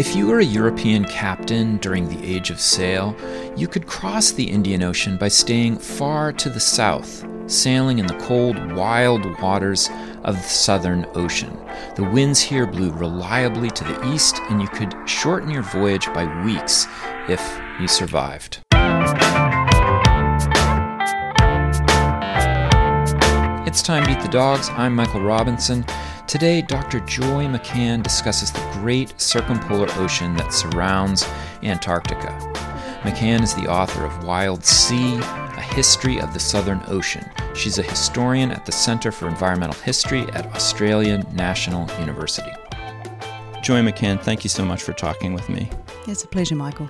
If you were a European captain during the Age of Sail, you could cross the Indian Ocean by staying far to the south, sailing in the cold, wild waters of the Southern Ocean. The winds here blew reliably to the east, and you could shorten your voyage by weeks if you survived. It's time to eat the dogs. I'm Michael Robinson. Today, Dr. Joy McCann discusses the great circumpolar ocean that surrounds Antarctica. McCann is the author of Wild Sea, A History of the Southern Ocean. She's a historian at the Center for Environmental History at Australian National University. Joy McCann, thank you so much for talking with me. It's a pleasure, Michael.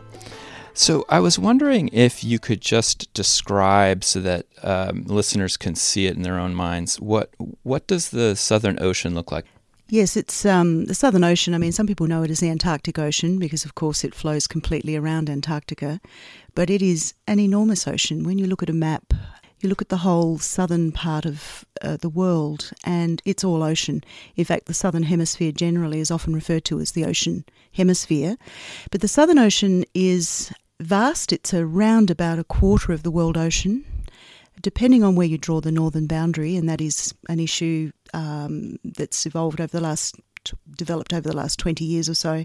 So I was wondering if you could just describe, so that um, listeners can see it in their own minds, what what does the Southern Ocean look like? Yes, it's um, the Southern Ocean. I mean, some people know it as the Antarctic Ocean because, of course, it flows completely around Antarctica, but it is an enormous ocean. When you look at a map, you look at the whole southern part of uh, the world, and it's all ocean. In fact, the southern hemisphere generally is often referred to as the ocean hemisphere, but the Southern Ocean is vast. It's around about a quarter of the world ocean, depending on where you draw the northern boundary, and that is an issue um, that's evolved over the last, developed over the last 20 years or so,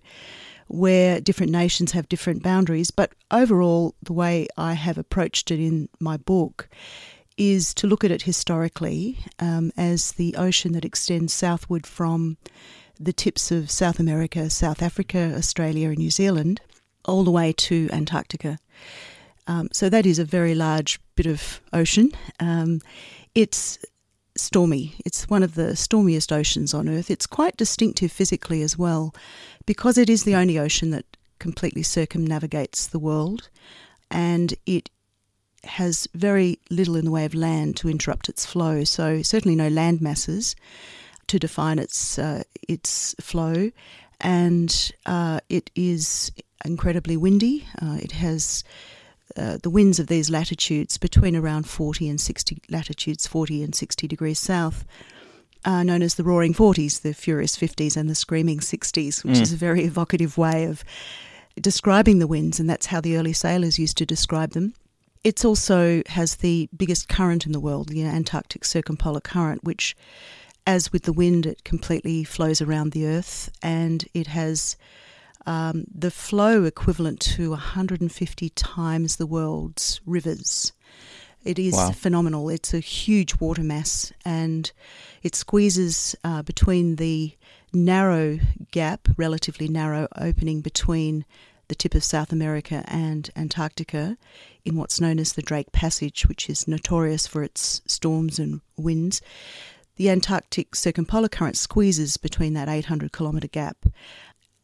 where different nations have different boundaries. But overall, the way I have approached it in my book is to look at it historically um, as the ocean that extends southward from the tips of South America, South Africa, Australia, and New Zealand all the way to Antarctica. Um, so that is a very large bit of ocean. Um, it's stormy. It's one of the stormiest oceans on Earth. It's quite distinctive physically as well, because it is the only ocean that completely circumnavigates the world, and it has very little in the way of land to interrupt its flow. So certainly no land masses to define its uh, its flow, and uh, it is incredibly windy. Uh, it has uh, the winds of these latitudes between around 40 and 60 latitudes, 40 and 60 degrees south, are known as the Roaring Forties, the Furious Fifties, and the Screaming Sixties, which mm. is a very evocative way of describing the winds, and that's how the early sailors used to describe them. It also has the biggest current in the world, the Antarctic Circumpolar Current, which, as with the wind, it completely flows around the Earth, and it has um, the flow equivalent to 150 times the world's rivers. It is wow. phenomenal. It's a huge water mass and it squeezes uh, between the narrow gap, relatively narrow opening between the tip of South America and Antarctica in what's known as the Drake Passage, which is notorious for its storms and winds. The Antarctic circumpolar current squeezes between that 800 kilometre gap.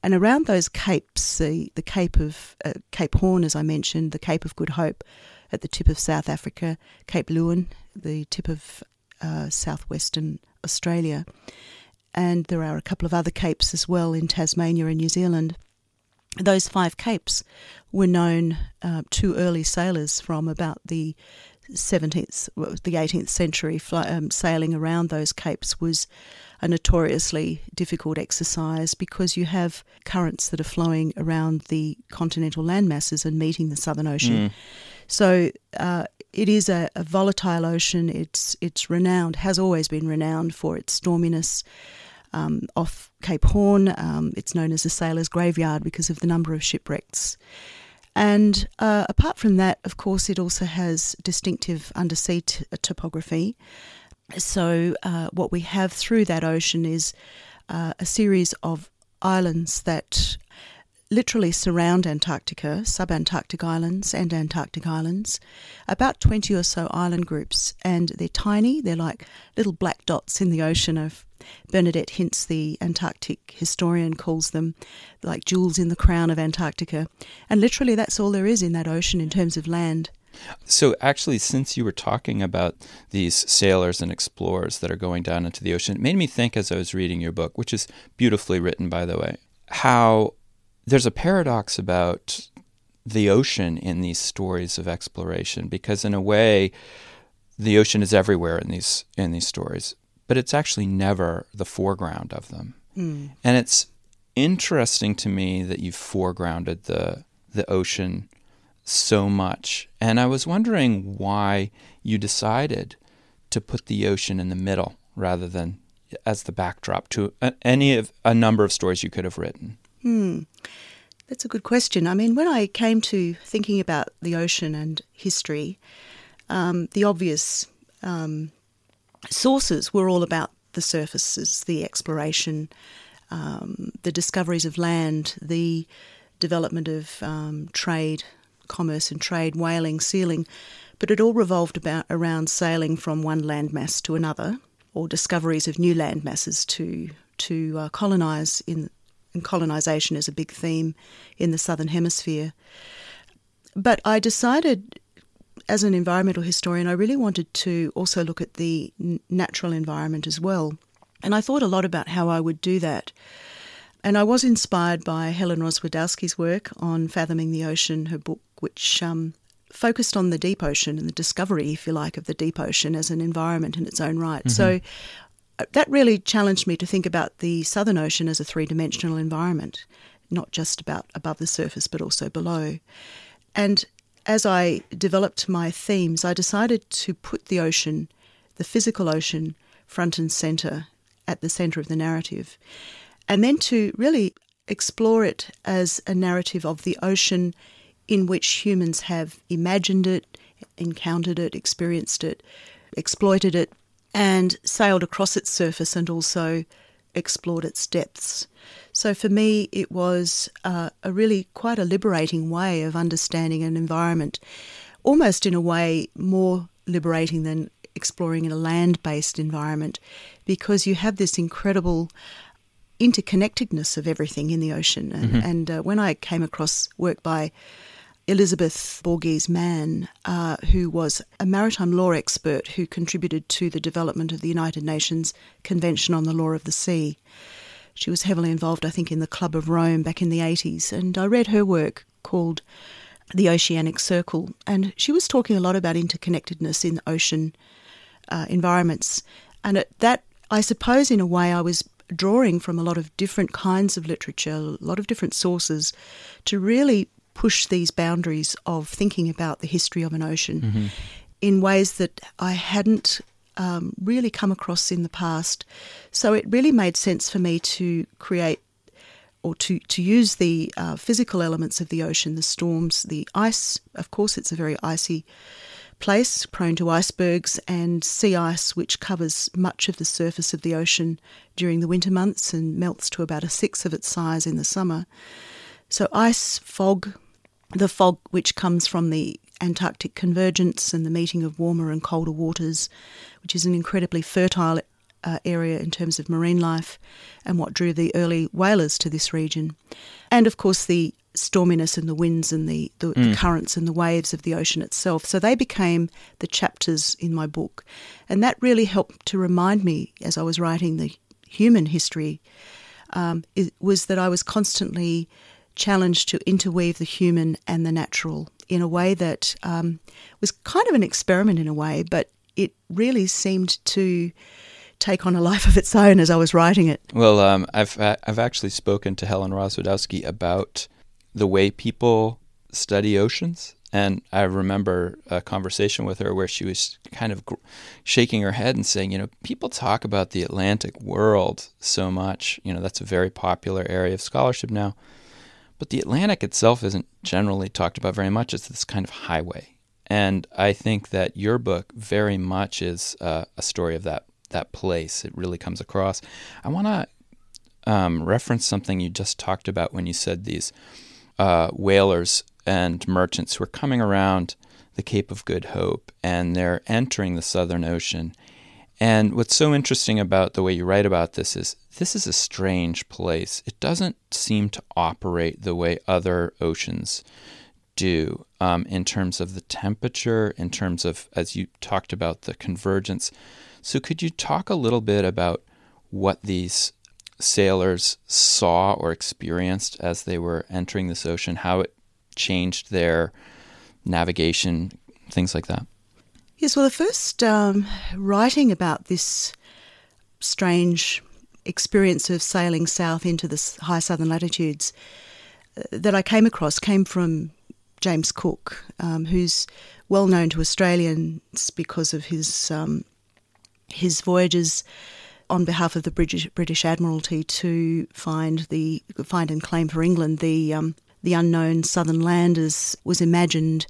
And around those capes, the, the Cape of uh, Cape Horn, as I mentioned, the Cape of Good Hope at the tip of South Africa, Cape Leeuwin, the tip of uh, southwestern Australia, and there are a couple of other capes as well in Tasmania and New Zealand. Those five capes were known uh, to early sailors from about the 17th, the 18th century. Um, sailing around those capes was a notoriously difficult exercise because you have currents that are flowing around the continental landmasses and meeting the Southern Ocean. Mm. So uh, it is a, a, volatile ocean. It's it's renowned, has always been renowned for its storminess. Um, off Cape Horn, um, it's known as the sailor's graveyard because of the number of shipwrecks. And uh, apart from that, of course, it also has distinctive undersea t- topography. So, uh, what we have through that ocean is uh, a series of islands that literally surround Antarctica, subantarctic islands and Antarctic islands, about 20 or so island groups. And they're tiny, they're like little black dots in the ocean of Bernadette Hince, the Antarctic historian, calls them like jewels in the crown of Antarctica. And literally, that's all there is in that ocean in terms of land. So, actually, since you were talking about these sailors and explorers that are going down into the ocean, it made me think as I was reading your book, which is beautifully written, by the way, how there's a paradox about the ocean in these stories of exploration, because in a way, the ocean is everywhere in these in these stories, but it's actually never the foreground of them. Mm. And it's interesting to me that you've foregrounded the the ocean so much. And I was wondering why you decided to put the ocean in the middle rather than as the backdrop to any of a number of stories you could have written. Hmm. That's a good question. I mean, when I came to thinking about the ocean and history, um, the obvious um, sources were all about the surfaces, the exploration, um, the discoveries of land, the development of um, trade, commerce and trade, whaling, sealing, but it all revolved about around sailing from one landmass to another, or discoveries of new landmasses to to uh, colonise in. And colonisation is a big theme in the southern hemisphere. But I decided, as an environmental historian, I really wanted to also look at the natural environment as well. And I thought a lot about how I would do that. And I was inspired by Helen Rozwadowski's work on Fathoming the Ocean, her book, which um, focused on the deep ocean and the discovery, if you like, of the deep ocean as an environment in its own right. Mm-hmm. So uh, that really challenged me to think about the Southern Ocean as a three dimensional environment, not just about above the surface, but also below. And as I developed my themes, I decided to put the ocean, the physical ocean, front and centre, at the centre of the narrative and then to really explore it as a narrative of the ocean in which humans have imagined it, encountered it, experienced it, exploited it, and sailed across its surface and also explored its depths. So for me, it was uh, a really quite a liberating way of understanding an environment, almost in a way more liberating than exploring in a land based environment, because you have this incredible interconnectedness of everything in the ocean. And, mm-hmm. and uh, when I came across work by Elizabeth Borges Mann, uh, who was a maritime law expert who contributed to the development of the United Nations Convention on the Law of the Sea. She was heavily involved, I think, in the Club of Rome back in the 80s. And I read her work called The Oceanic Circle. And she was talking a lot about interconnectedness in ocean uh, environments. And it, that, I suppose, in a way, I was drawing from a lot of different kinds of literature, a lot of different sources, to really push these boundaries of thinking about the history of an ocean mm-hmm. in ways that I hadn't um, really come across in the past. So it really made sense for me to create or to, to use the uh, physical elements of the ocean, the storms, the ice. Of course, it's a very icy place, prone to icebergs and sea ice, which covers much of the surface of the ocean during the winter months and melts to about a sixth of its size in the summer. So, ice, fog, the fog which comes from the Antarctic convergence and the meeting of warmer and colder waters, which is an incredibly fertile uh, area in terms of marine life and what drew the early whalers to this region. And of course, the storminess and the winds and the, the, mm. the, currents and the waves of the ocean itself. So they became the chapters in my book. And that really helped to remind me as I was writing the human history um, it was that I was constantly challenged to interweave the human and the natural in a way that um, was kind of an experiment in a way, but it really seemed to take on a life of its own as I was writing it. Well, um, I've I've actually spoken to Helen Rozwadowski about the way people study oceans. And I remember a conversation with her where she was kind of shaking her head and saying, you know, people talk about the Atlantic world so much. You know, that's a very popular area of scholarship now. But the Atlantic itself isn't generally talked about very much. It's this kind of highway. And I think that your book very much is uh, a story of that that place. It really comes across. I want to um, reference something you just talked about when you said these uh, whalers and merchants who are coming around the Cape of Good Hope and they're entering the Southern Ocean. And what's so interesting about the way you write about this is this is a strange place. It doesn't seem to operate the way other oceans do um, in terms of the temperature, in terms of, as you talked about, the convergence. So, could you talk a little bit about what these sailors saw or experienced as they were entering this ocean, how it changed their navigation, things like that? Yes, well, the first um, writing about this strange experience of sailing south into the high southern latitudes uh, that I came across came from James Cook, um, who's well known to Australians because of his um, his voyages on behalf of the British British Admiralty to find the find and claim for England the um, the unknown southern landers was imagined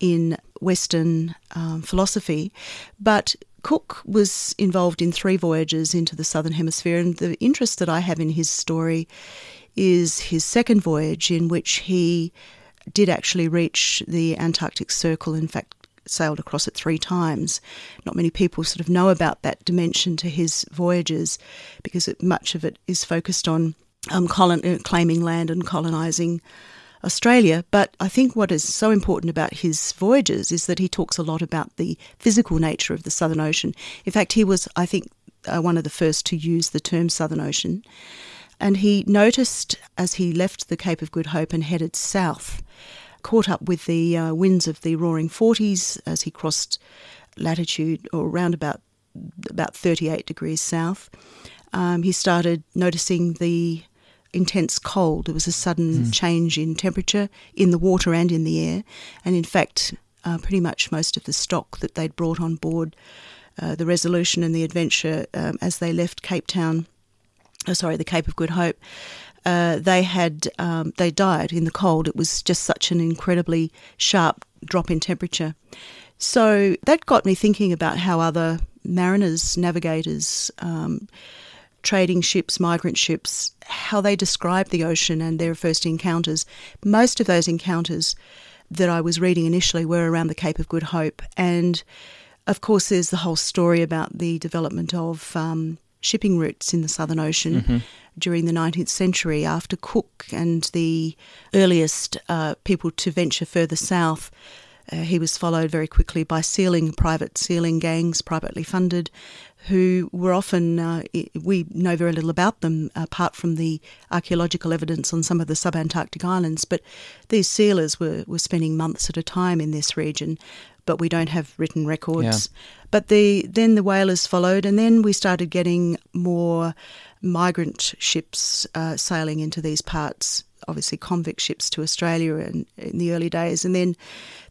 in Western um, philosophy, but Cook was involved in three voyages into the southern hemisphere, and the interest that I have in his story is his second voyage, in which he did actually reach the Antarctic Circle. In fact, sailed across it three times. Not many people sort of know about that dimension to his voyages because it, much of it is focused on um, colon, uh, claiming land and colonising Australia. But I think what is so important about his voyages is that he talks a lot about the physical nature of the Southern Ocean. In fact, he was, I think, uh, one of the first to use the term Southern Ocean. And he noticed as he left the Cape of Good Hope and headed south, caught up with the uh, winds of the roaring 40s as he crossed latitude or around about, about 38 degrees south. Um, he started noticing the intense cold. There was a sudden mm. change in temperature in the water and in the air. And in fact, uh, pretty much most of the stock that they'd brought on board uh, the Resolution and the Adventure um, as they left Cape Town, oh, sorry, the Cape of Good Hope, uh, they had um, they died in the cold. It was just such an incredibly sharp drop in temperature. So that got me thinking about how other mariners, navigators, um, trading ships, migrant ships, how they describe the ocean and their first encounters. Most of those encounters that I was reading initially were around the Cape of Good Hope. And of course, there's the whole story about the development of um, shipping routes in the Southern Ocean mm-hmm. during the 19th century after Cook and the earliest uh, people to venture further south. Uh, he was followed very quickly by sealing, private sealing gangs, privately funded, who were often, uh, we know very little about them apart from the archaeological evidence on some of the subantarctic islands, but these sealers were, were spending months at a time in this region, but we don't have written records. Yeah. But the then the whalers followed, and then we started getting more migrant ships uh, sailing into these parts. Obviously, convict ships to Australia in, in, the early days, and then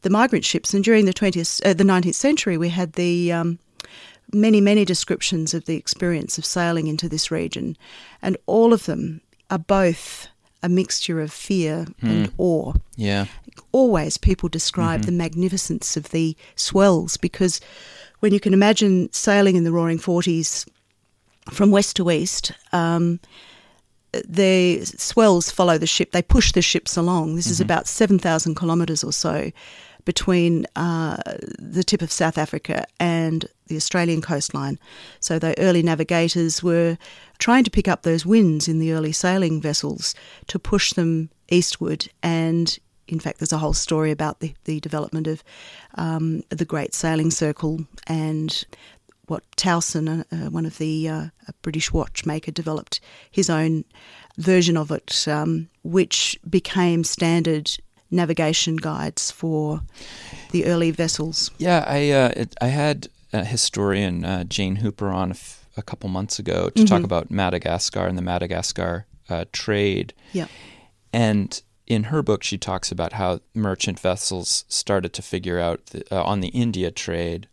the migrant ships. And during the twentieth, uh, the nineteenth century, we had the um, many, many descriptions of the experience of sailing into this region, and all of them are both a mixture of fear mm. and awe. Yeah. Always people describe mm-hmm. the magnificence of the swells because when you can imagine sailing in the roaring 40s from west to east, um, the swells follow the ship, they push the ships along. This mm-hmm. is about 7,000 kilometres or so between uh, the tip of South Africa and the Australian coastline. So the early navigators were trying to pick up those winds in the early sailing vessels to push them eastward. And in fact, there's a whole story about the, the development of um, the Great Sailing Circle and what Towson, uh, uh, one of the uh, British watchmaker, developed his own version of it, um, which became standard navigation guides for the early vessels. Yeah, I uh, it, I had a historian uh, Jane Hooper on a, f- a couple months ago to mm-hmm. talk about Madagascar and the Madagascar uh, trade. Yeah, and in her book she talks about how merchant vessels started to figure out the, uh, on the India trade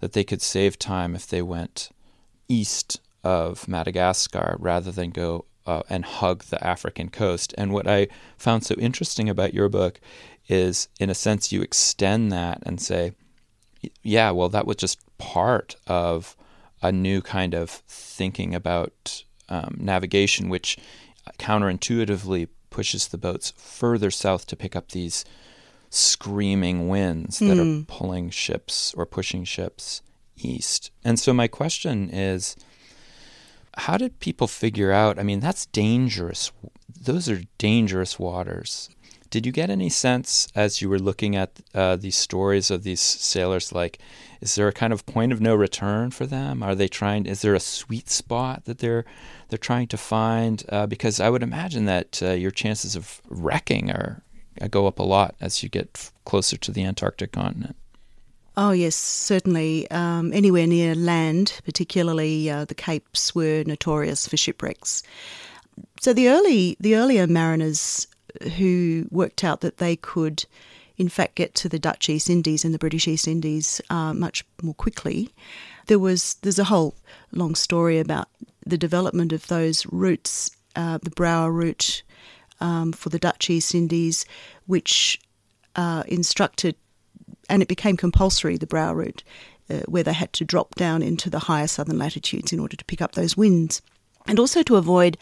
that they could save time if they went east of Madagascar rather than go uh, and hug the African coast. And what I found so interesting about your book is, in a sense, you extend that and say, yeah, well, that was just part of a new kind of thinking about um, navigation, which counterintuitively pushes the boats further south to pick up these screaming winds that mm. are hmm. pulling ships or pushing ships east. And so, my question is how did people figure out? I mean, that's dangerous. Those are dangerous waters. Did you get any sense as you were looking at uh, these stories of these sailors? Like, is there a kind of point of no return for them? Are they trying? Is there a sweet spot that they're they're trying to find? Uh, because I would imagine that uh, your chances of wrecking are go up a lot as you get closer to the Antarctic continent. Oh, yes, certainly. Um, anywhere near land, particularly uh, the Capes, were notorious for shipwrecks. So the early, the earlier mariners who worked out that they could, in fact, get to the Dutch East Indies and the British East Indies uh, much more quickly. There was there's a whole long story about the development of those routes, uh, the Brouwer route um, for the Dutch East Indies, which uh, instructed, and it became compulsory, the Brouwer route, uh, where they had to drop down into the higher southern latitudes in order to pick up those winds. And also to avoid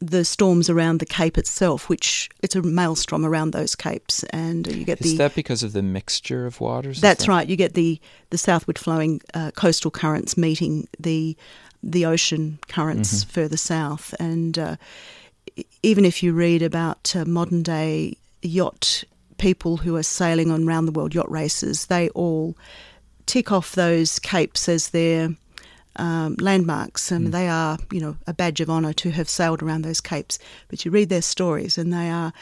the storms around the Cape itself, which it's a maelstrom around those capes, and you get Is the. that because of the mixture of waters? That's that- right. You get the the southward flowing uh, coastal currents meeting the the ocean currents further south, and uh, even if you read about uh, modern day yacht people who are sailing on round the world yacht races, they all tick off those capes as their um, landmarks. I mean, they are, you know, a badge of honour to have sailed around those capes. But you read their stories, and they are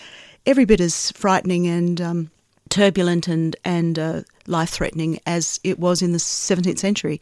every bit as frightening and um, turbulent and and uh, life threatening as it was in the 17th century.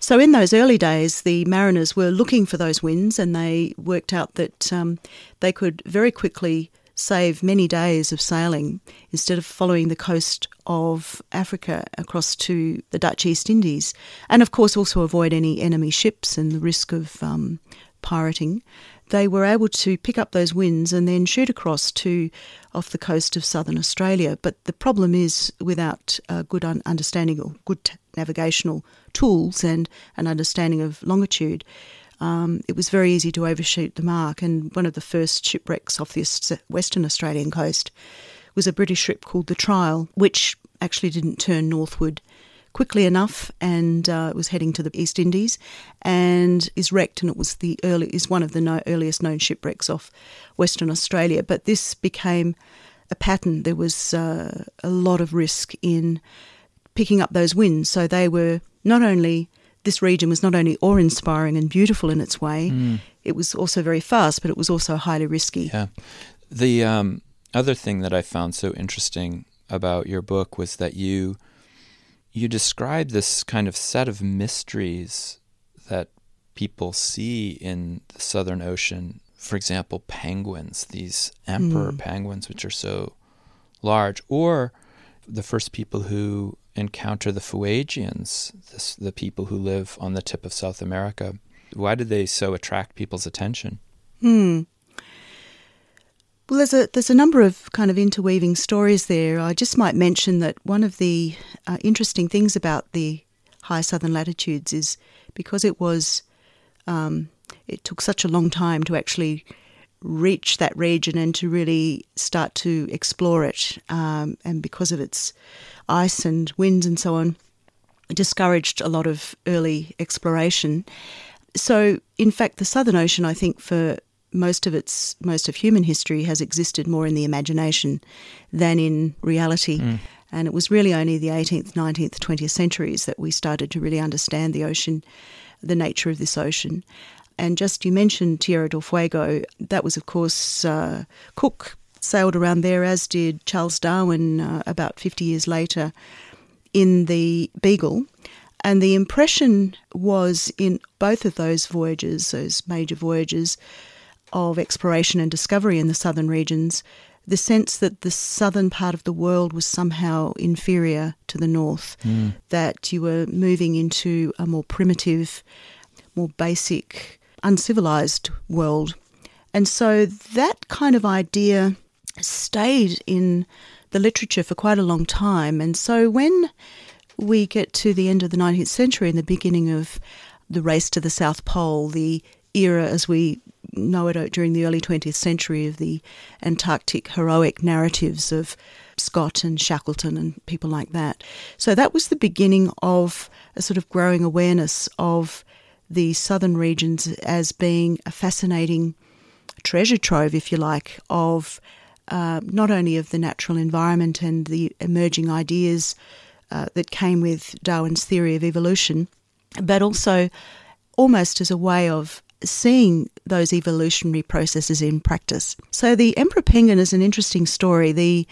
So in those early days, the mariners were looking for those winds, and they worked out that um, they could very quickly save many days of sailing instead of following the coast of Africa across to the Dutch East Indies, and of course also avoid any enemy ships and the risk of um, pirating. They were able to pick up those winds and then shoot across to off the coast of southern Australia. But the problem is, without a good un- understanding or good t- navigational tools and an understanding of longitude, um, it was very easy to overshoot the mark. And one of the first shipwrecks off the Western Australian coast was a British ship called the Trial, which actually didn't turn northward quickly enough and uh, was heading to the East Indies and is wrecked. And it was the early is one of the no, earliest known shipwrecks off Western Australia. But this became a pattern. There was uh, a lot of risk in picking up those winds. So they were not only this region was not only awe-inspiring and beautiful in its way, it was also very fast, but it was also highly risky. Yeah. The um, other thing that I found so interesting about your book was that you you describe this kind of set of mysteries that people see in the Southern Ocean. For example, penguins, these emperor penguins, which are so large, or the first people who encounter the Fuegians, this, the people who live on the tip of South America. Why did they so attract people's attention? Hmm. Well, there's a there's a number of kind of interweaving stories there. I just might mention that one of the uh, interesting things about the high southern latitudes is because it was um, it took such a long time to actually reach that region and to really start to explore it, um, and because of its ice and winds and so on, it discouraged a lot of early exploration. So, in fact, the Southern Ocean, I think, for most of its most of human history has existed more in the imagination than in reality. And it was really only the 18th, 19th, 20th centuries that we started to really understand the ocean, the nature of this ocean. And just you mentioned Tierra del Fuego, that was, of course, uh, Cook sailed around there, as did Charles Darwin uh, about 50 years later in the Beagle. And the impression was in both of those voyages, those major voyages of exploration and discovery in the southern regions, the sense that the southern part of the world was somehow inferior to the north, hmm. that you were moving into a more primitive, more basic, uncivilized world. And so that kind of idea stayed in the literature for quite a long time. And so when we get to the end of the 19th century and the beginning of the race to the South Pole, the era as we know it during the early 20th century of the Antarctic heroic narratives of Scott and Shackleton and people like that. So that was the beginning of a sort of growing awareness of the southern regions as being a fascinating treasure trove, if you like, of uh, not only of the natural environment and the emerging ideas uh, that came with Darwin's theory of evolution, but also almost as a way of seeing those evolutionary processes in practice. So the emperor penguin is an interesting story. The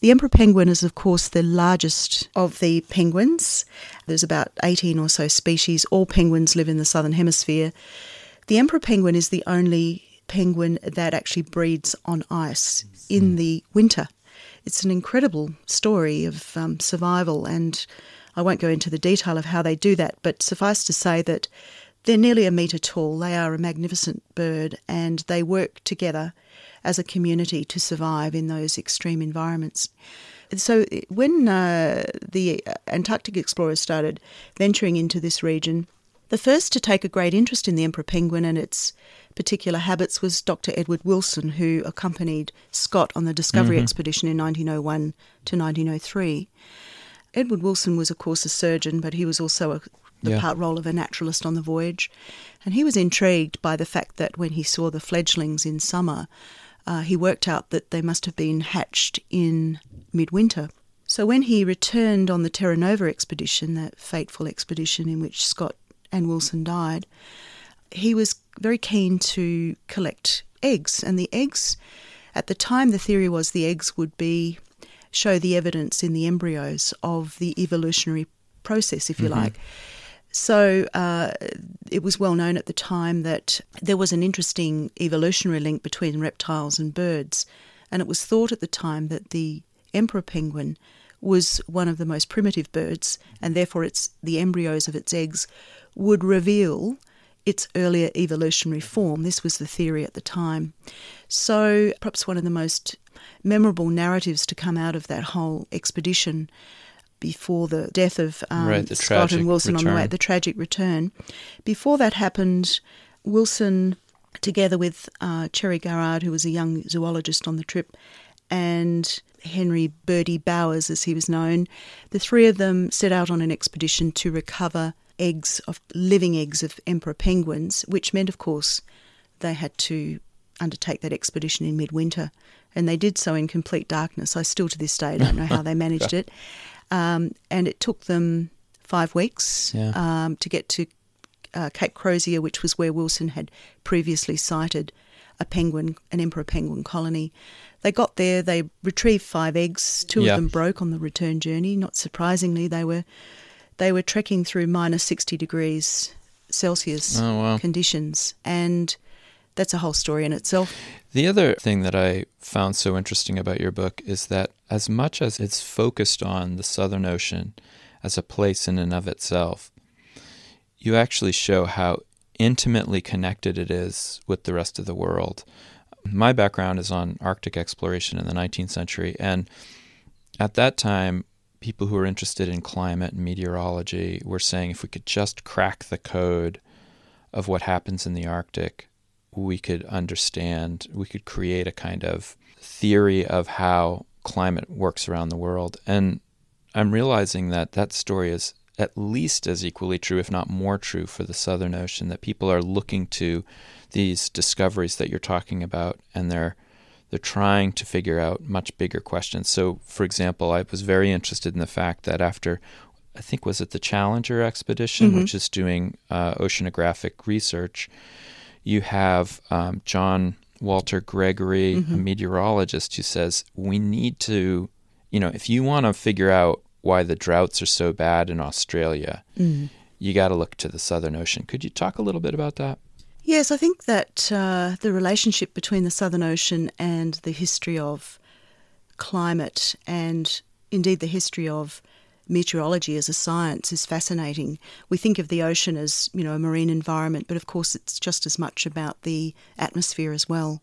The emperor penguin is, of course, the largest of the penguins. There's about 18 or so species. All penguins live in the southern hemisphere. The emperor penguin is the only penguin that actually breeds on ice in the winter. It's an incredible story of um, survival, and I won't go into the detail of how they do that, but suffice to say that they're nearly a metre tall. They are a magnificent bird, and they work together as a community to survive in those extreme environments. So, when uh, the Antarctic explorers started venturing into this region, the first to take a great interest in the emperor penguin and its particular habits was Dr. Edward Wilson, who accompanied Scott on the Discovery mm-hmm. expedition in 1901 to 1903. Edward Wilson was, of course, a surgeon, but he was also a, the yeah. part role of a naturalist on the voyage. And he was intrigued by the fact that when he saw the fledglings in summer, uh, he worked out that they must have been hatched in midwinter. So when he returned on the Terra Nova expedition, that fateful expedition in which Scott and Wilson died, he was very keen to collect eggs. And the eggs, at the time, the theory was the eggs would be show the evidence in the embryos of the evolutionary process, if you mm-hmm. like. So uh, it was well known at the time that there was an interesting evolutionary link between reptiles and birds, and it was thought at the time that the emperor penguin was one of the most primitive birds, and therefore its the embryos of its eggs would reveal its earlier evolutionary form. This was the theory at the time. So perhaps one of the most memorable narratives to come out of that whole expedition before the death of um, right, Scott and Wilson return. on the way, the tragic return. Before that happened, Wilson, together with uh, Cherry Garrard, who was a young zoologist on the trip, and Henry Birdie Bowers, as he was known, the three of them set out on an expedition to recover eggs of living eggs of emperor penguins, which meant, of course, they had to undertake that expedition in midwinter, and they did so in complete darkness. I still to this day don't know how they managed it. Um, and it took them five weeks yeah. um, to get to uh, Cape Crozier, which was where Wilson had previously sighted a penguin, an emperor penguin colony. They got there, they retrieved five eggs. Two yeah. of them broke on the return journey. Not surprisingly, they were they were trekking through minus sixty degrees Celsius oh, wow. conditions, and that's a whole story in itself. The other thing that I found so interesting about your book is that as much as it's focused on the Southern Ocean as a place in and of itself, you actually show how intimately connected it is with the rest of the world. My background is on Arctic exploration in the 19th century, and at that time, people who were interested in climate and meteorology were saying if we could just crack the code of what happens in the Arctic, we could understand, we could create a kind of theory of how climate works around the world. And I'm realizing that that story is at least as equally true, if not more true, for the Southern Ocean, that people are looking to these discoveries that you're talking about and they're they're trying to figure out much bigger questions. So, for example, I was very interested in the fact that after I think was it the Challenger expedition, mm-hmm. which is doing uh, oceanographic research, you have um, John Walter Gregory, mm-hmm. a meteorologist, who says we need to, you know, if you want to figure out why the droughts are so bad in Australia, mm. you got to look to the Southern Ocean. Could you talk a little bit about that? Yes, I think that uh, the relationship between the Southern Ocean and the history of climate and indeed the history of meteorology as a science is fascinating. We think of the ocean as, you know, a marine environment, but of course it's just as much about the atmosphere as well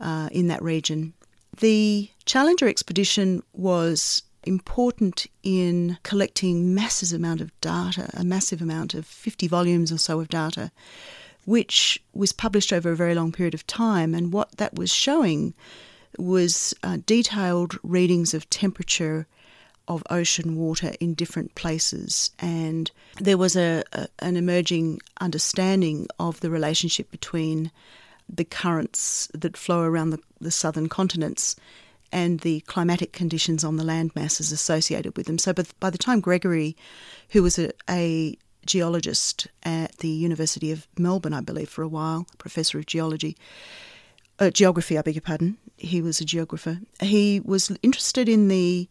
uh, in that region. The Challenger expedition was important in collecting massive amount of data, a massive amount of 50 volumes or so of data, which was published over a very long period of time. And what that was showing was uh, detailed readings of temperature of ocean water in different places, and there was a, a, an emerging understanding of the relationship between the currents that flow around the, the southern continents and the climatic conditions on the land masses associated with them. So, by the time Gregory, who was a, a geologist at the University of Melbourne, I believe, for a while, professor of geology, uh, geography, I beg your pardon. He was a geographer. He was interested in the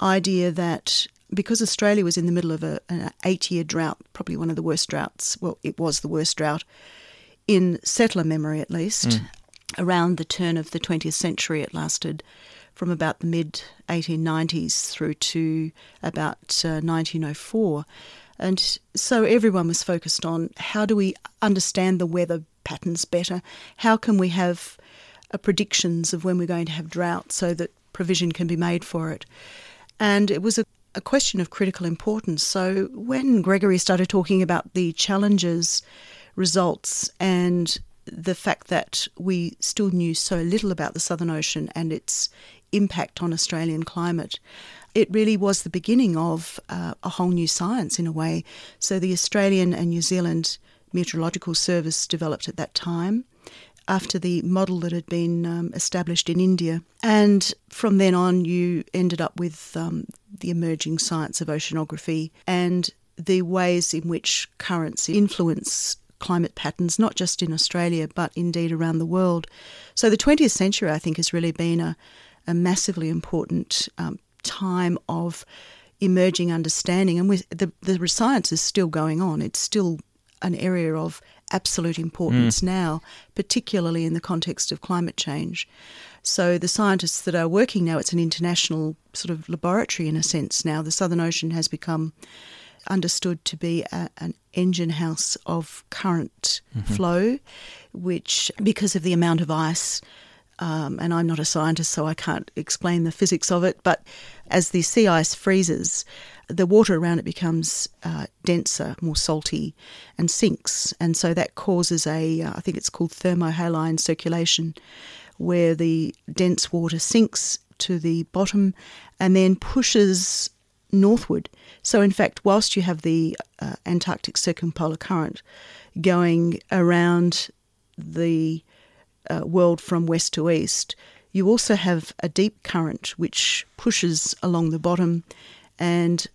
idea that because Australia was in the middle of a, an eight year drought, probably one of the worst droughts, well, it was the worst drought in settler memory at least, mm. around the turn of the 20th century, it lasted from about the mid 1890s through to about uh, 1904. And so everyone was focused on how do we understand the weather patterns better? How can we have uh, predictions of when we're going to have drought so that provision can be made for it? And it was a, a question of critical importance. So when Gregory started talking about the Challenger's, results, and the fact that we still knew so little about the Southern Ocean and its impact on Australian climate, it really was the beginning of uh, a whole new science in a way. So the Australian and New Zealand Meteorological Service developed at that time after the model that had been um, established in India. And from then on, you ended up with um, the emerging science of oceanography and the ways in which currents influence climate patterns, not just in Australia, but indeed around the world. So the 20th century, I think, has really been a, a massively important um, time of emerging understanding. And with the, the science is still going on, it's still an area of absolute importance mm. now, particularly in the context of climate change. So the scientists that are working now, it's an international sort of laboratory in a sense now. The Southern Ocean has become understood to be a, an engine house of current mm-hmm. flow, which, because of the amount of ice, um, and I'm not a scientist, so I can't explain the physics of it, but as the sea ice freezes, the water around it becomes uh, denser, more salty, and sinks. And so that causes a, uh, I think it's called thermohaline circulation, where the dense water sinks to the bottom and then pushes northward. So, in fact, whilst you have the uh, Antarctic circumpolar current going around the uh, world from west to east, you also have a deep current which pushes along the bottom and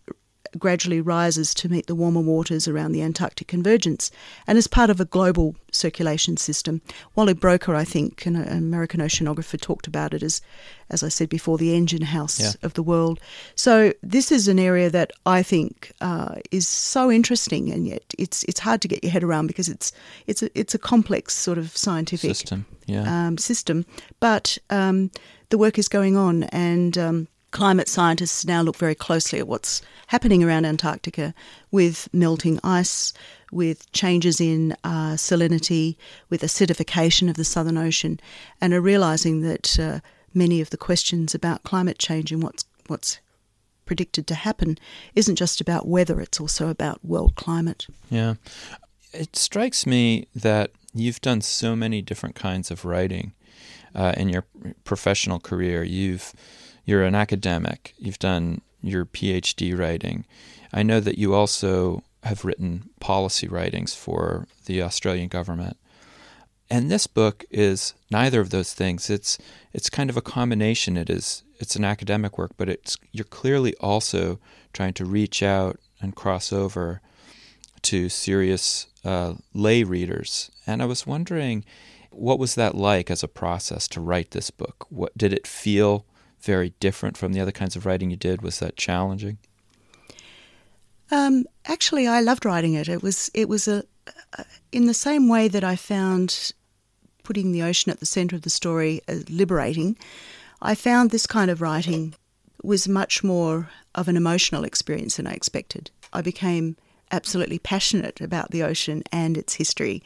gradually rises to meet the warmer waters around the Antarctic convergence and as part of a global circulation system. Wally Broecker, I think, an American oceanographer, talked about it as, as I said before, the engine house yeah. of the world. So this is an area that I think uh, is so interesting, and yet it's it's hard to get your head around because it's it's a, it's a complex sort of scientific system. Yeah. Um, system, but um, the work is going on, and um, climate scientists now look very closely at what's happening around Antarctica with melting ice, with changes in uh, salinity, with acidification of the Southern Ocean, and are realizing that uh, many of the questions about climate change and what's what's predicted to happen isn't just about weather; it's also about world climate. Yeah, it strikes me that you've done so many different kinds of writing uh, in your professional career. You've you're an academic, you've done your PhD writing. I know that you also have written policy writings for the Australian government. And this book is neither of those things. It's it's kind of a combination. It is it's an academic work, but it's you're clearly also trying to reach out and cross over to serious uh, lay readers. And I was wondering, what was that like as a process to write this book? What did it feel very different from the other kinds of writing you did? Was that challenging? Um, actually, I loved writing it. It was it was a in the same way that I found putting the ocean at the centre of the story liberating. I found this kind of writing was much more of an emotional experience than I expected. I became absolutely passionate about the ocean and its history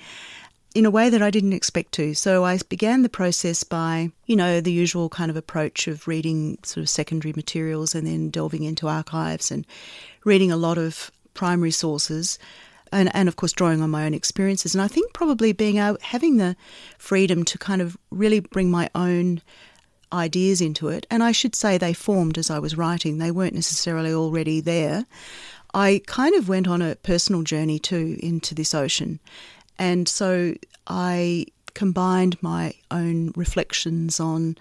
in a way that I didn't expect to. So I began the process by, you know, the usual kind of approach of reading sort of secondary materials and then delving into archives and reading a lot of primary sources. And, and of course, drawing on my own experiences. And I think probably being having the freedom to kind of really bring my own ideas into it. And I should say they formed as I was writing, they weren't necessarily already there. I kind of went on a personal journey too into this ocean and so I combined my own reflections on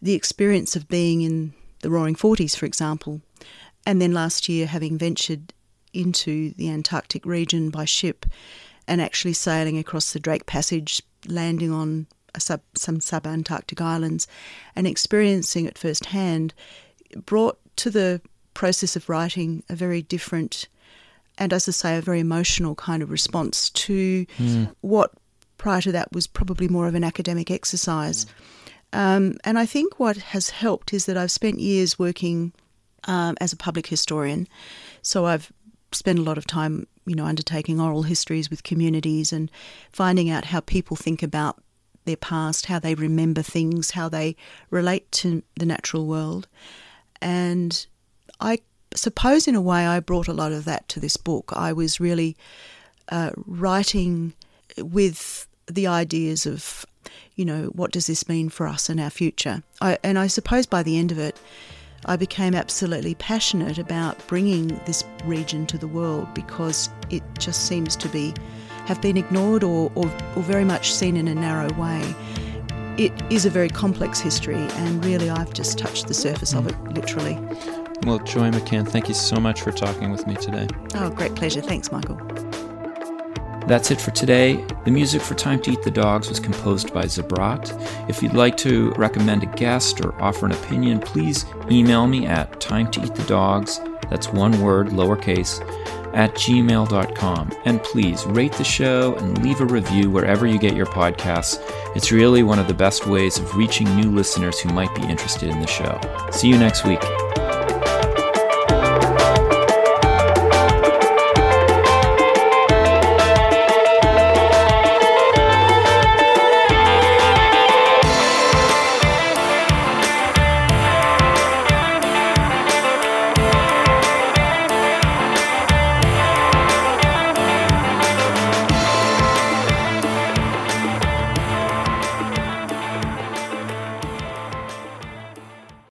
the experience of being in the Roaring Forties, for example, and then last year having ventured into the Antarctic region by ship and actually sailing across the Drake Passage, landing on sub, some sub-Antarctic islands, and experiencing it firsthand brought to the process of writing a very different and, as I say, a very emotional kind of response to mm. what prior to that was probably more of an academic exercise. Mm. Um, and I think what has helped is that I've spent years working um, as a public historian. So I've spent a lot of time, you know, undertaking oral histories with communities and finding out how people think about their past, how they remember things, how they relate to the natural world. And I suppose, in a way, I brought a lot of that to this book. I was really uh, writing with the ideas of, you know, what does this mean for us and our future? I, and I suppose by the end of it, I became absolutely passionate about bringing this region to the world because it just seems to be have been ignored or, or, or very much seen in a narrow way. It is a very complex history, and really, I've just touched the surface of it, literally. Well, Joy McCann, thank you so much for talking with me today. Oh, great pleasure. Thanks, Michael. That's it for today. The music for Time to Eat the Dogs was composed by Zabrat. If you'd like to recommend a guest or offer an opinion, please email me at time to eat the dogs, that's one word, lowercase, at gmail.com. And please rate the show and leave a review wherever you get your podcasts. It's really one of the best ways of reaching new listeners who might be interested in the show. See you next week.